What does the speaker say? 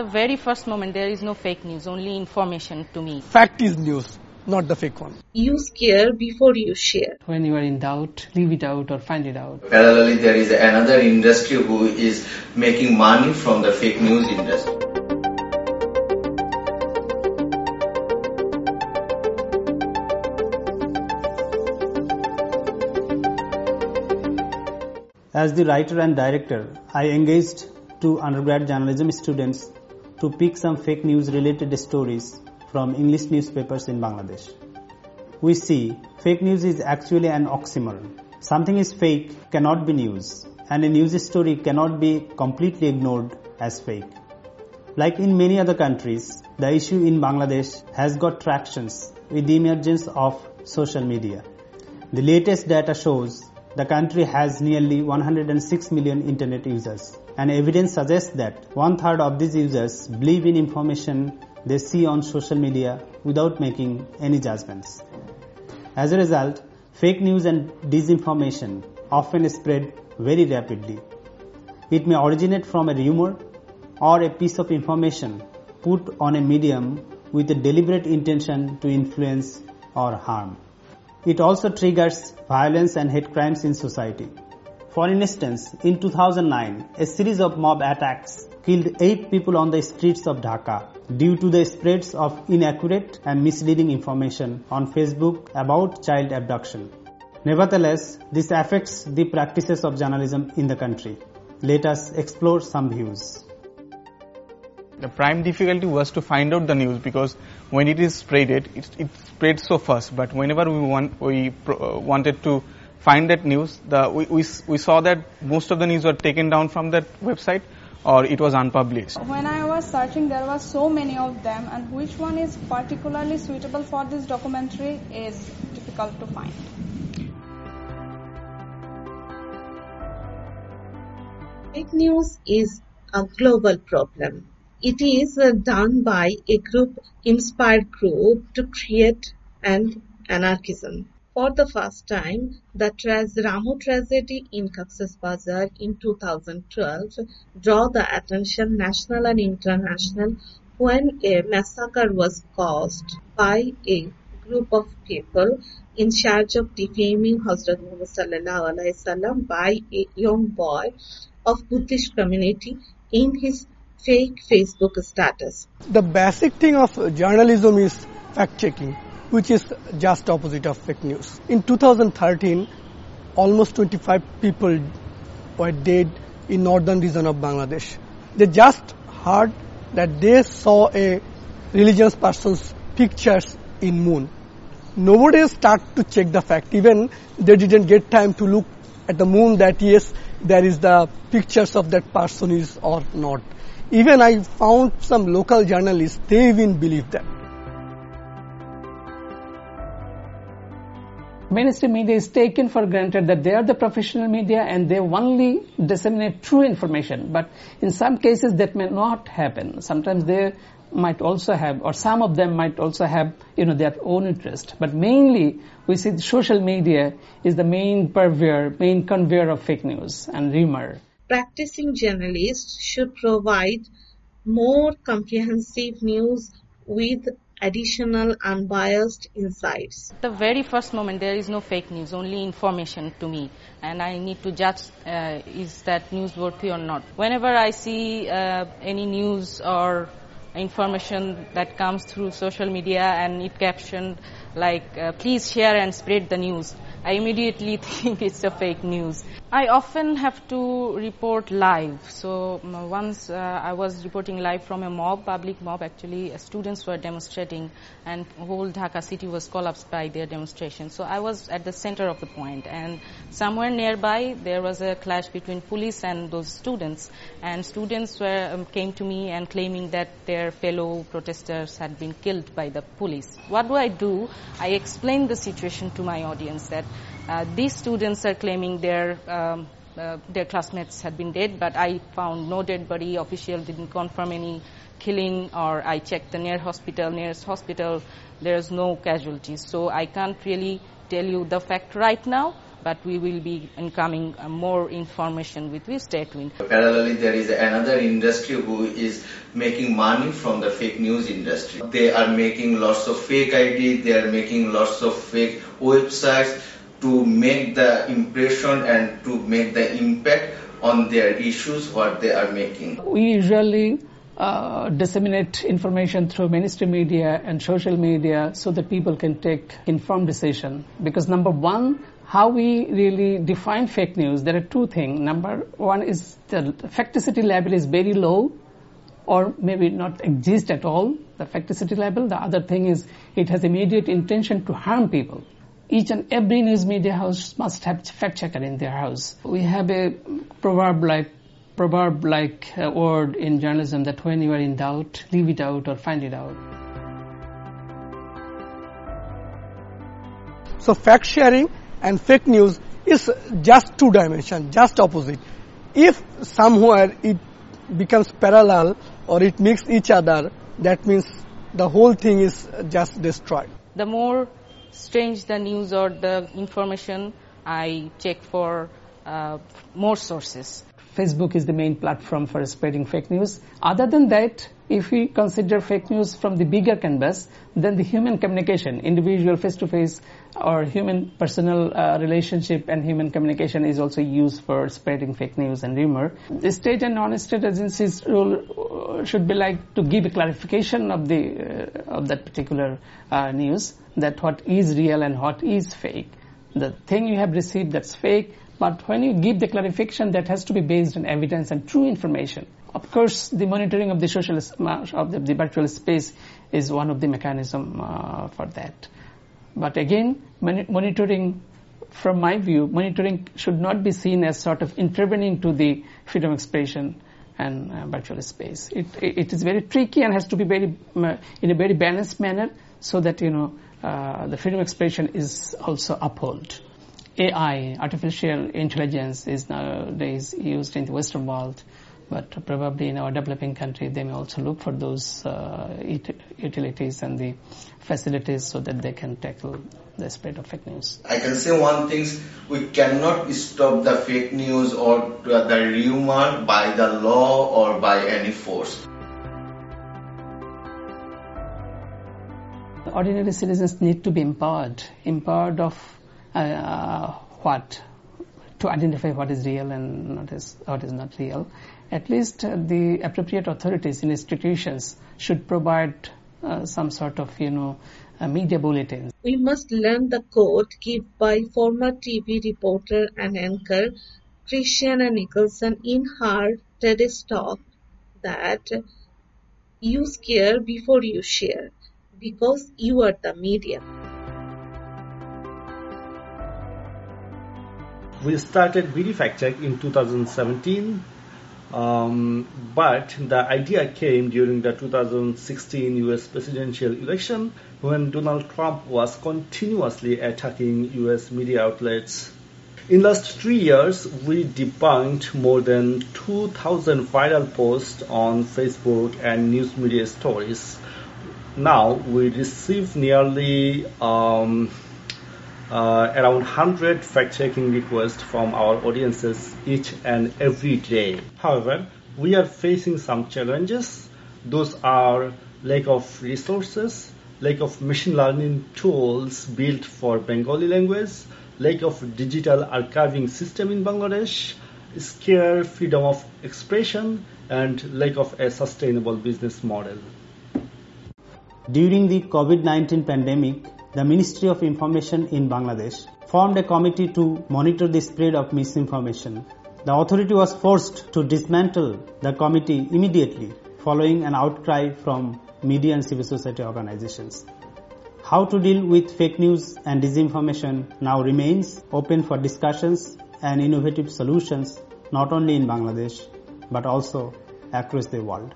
The very first moment there is no fake news, only information to me. Fact is news, not the fake one. Use care before you share. When you are in doubt, leave it out or find it out. Parallelly, there is another industry who is making money from the fake news industry. As the writer and director, I engaged two undergrad journalism students to pick some fake news related stories from English newspapers in Bangladesh. We see fake news is actually an oxymoron. Something is fake cannot be news and a news story cannot be completely ignored as fake. Like in many other countries, the issue in Bangladesh has got tractions with the emergence of social media. The latest data shows the country has nearly 106 million internet users, and evidence suggests that one third of these users believe in information they see on social media without making any judgments. As a result, fake news and disinformation often spread very rapidly. It may originate from a rumor or a piece of information put on a medium with a deliberate intention to influence or harm. It also triggers violence and hate crimes in society. For instance, in 2009, a series of mob attacks killed eight people on the streets of Dhaka due to the spreads of inaccurate and misleading information on Facebook about child abduction. Nevertheless, this affects the practices of journalism in the country. Let us explore some views. The prime difficulty was to find out the news because when it is spreaded, it, it spreads so fast. But whenever we want, we uh, wanted to find that news, the, we, we, we saw that most of the news were taken down from that website or it was unpublished. When I was searching, there were so many of them, and which one is particularly suitable for this documentary is difficult to find. Fake news is a global problem. It is uh, done by a group inspired group to create an anarchism. For the first time, the Ramu tragedy in Cox's Bazar in 2012 draw the attention national and international when a massacre was caused by a group of people in charge of defaming Hazrat Muhammad by a young boy of Buddhist community in his fake Facebook status. The basic thing of journalism is fact checking, which is just opposite of fake news. In 2013, almost 25 people were dead in northern region of Bangladesh. They just heard that they saw a religious person's pictures in moon. Nobody start to check the fact. Even they didn't get time to look at the moon that yes, there is the pictures of that person is or not. Even I found some local journalists, they even believe that. Mainstream media is taken for granted that they are the professional media and they only disseminate true information. But in some cases that may not happen. Sometimes they might also have, or some of them might also have, you know, their own interest. But mainly, we see social media is the main purveyor, main conveyor of fake news and rumor. Practicing journalists should provide more comprehensive news with additional unbiased insights. The very first moment there is no fake news, only information to me, and I need to judge uh, is that news worthy or not. Whenever I see uh, any news or information that comes through social media and it captioned like uh, please share and spread the news i immediately think it's a fake news i often have to report live. So once uh, i was reporting live from a mob public mob actually uh, students were demonstrating and whole dhaka city was collapsed by their demonstration. So i was at the center of the point and somewhere nearby there was a clash between police and those students. And students were um, came to me and claiming that their fellow protesters had been killed by the police. What do i do? I explained the situation to my audience that uh, these students are claiming their um, uh, their classmates had been dead, but I found no dead body. Official didn't confirm any killing, or I checked the near hospital, nearest hospital. There's no casualties, so I can't really tell you the fact right now. but we will be incoming uh, more information with stay tuned. Parallelly, there is another industry who is making money from the fake news industry. They are making lots of fake ID, they are making lots of fake websites to make the impression and to make the impact on their issues what they are making. We usually uh, disseminate information through mainstream media and social media so that people can take informed decision. Because number one, how we really define fake news, there are two things. Number one is the facticity level is very low or maybe not exist at all, the facticity level. The other thing is it has immediate intention to harm people. Each and every news media house must have fact checker in their house. We have a proverb like proverb like uh, word in journalism that when you are in doubt, leave it out or find it out. So fact sharing and fake news is just two dimension, just opposite. If somewhere it becomes parallel or it mixes each other, that means the whole thing is just destroyed. The more strange the news or the information, I check for uh, more sources. Facebook is the main platform for spreading fake news. Other than that, if we consider fake news from the bigger canvas, then the human communication, individual face-to-face or human personal uh, relationship and human communication is also used for spreading fake news and rumor. The state and non-state agencies role uh, should be like to give a clarification of the uh, of that particular uh, news that what is real and what is fake. The thing you have received that's fake but when you give the clarification, that has to be based on evidence and true information. Of course, the monitoring of the social of the, the virtual space is one of the mechanism uh, for that. But again, monitoring, from my view, monitoring should not be seen as sort of intervening to the freedom of expression and uh, virtual space. It, it is very tricky and has to be very uh, in a very balanced manner so that you know uh, the freedom of expression is also upheld. AI, artificial intelligence, is nowadays used in the Western world, but probably in our developing country, they may also look for those uh, utilities and the facilities so that they can tackle the spread of fake news. I can say one thing, we cannot stop the fake news or the rumor by the law or by any force. Ordinary citizens need to be empowered, empowered of what to identify what is real and what is, what is not real. At least uh, the appropriate authorities in institutions should provide uh, some sort of, you know, media bulletins. We must learn the code given by former TV reporter and anchor Christiana Nicholson in her TEDx talk that you scare before you share because you are the media. We started BD Fact Check in 2017, um, but the idea came during the 2016 US presidential election when Donald Trump was continuously attacking US media outlets. In last three years, we debunked more than 2,000 viral posts on Facebook and news media stories. Now we receive nearly um, uh, around 100 fact-checking requests from our audiences each and every day. However, we are facing some challenges. Those are lack of resources, lack of machine learning tools built for Bengali language, lack of digital archiving system in Bangladesh, scare freedom of expression, and lack of a sustainable business model. During the COVID-19 pandemic, the Ministry of Information in Bangladesh formed a committee to monitor the spread of misinformation. The authority was forced to dismantle the committee immediately following an outcry from media and civil society organizations. How to deal with fake news and disinformation now remains open for discussions and innovative solutions not only in Bangladesh but also across the world.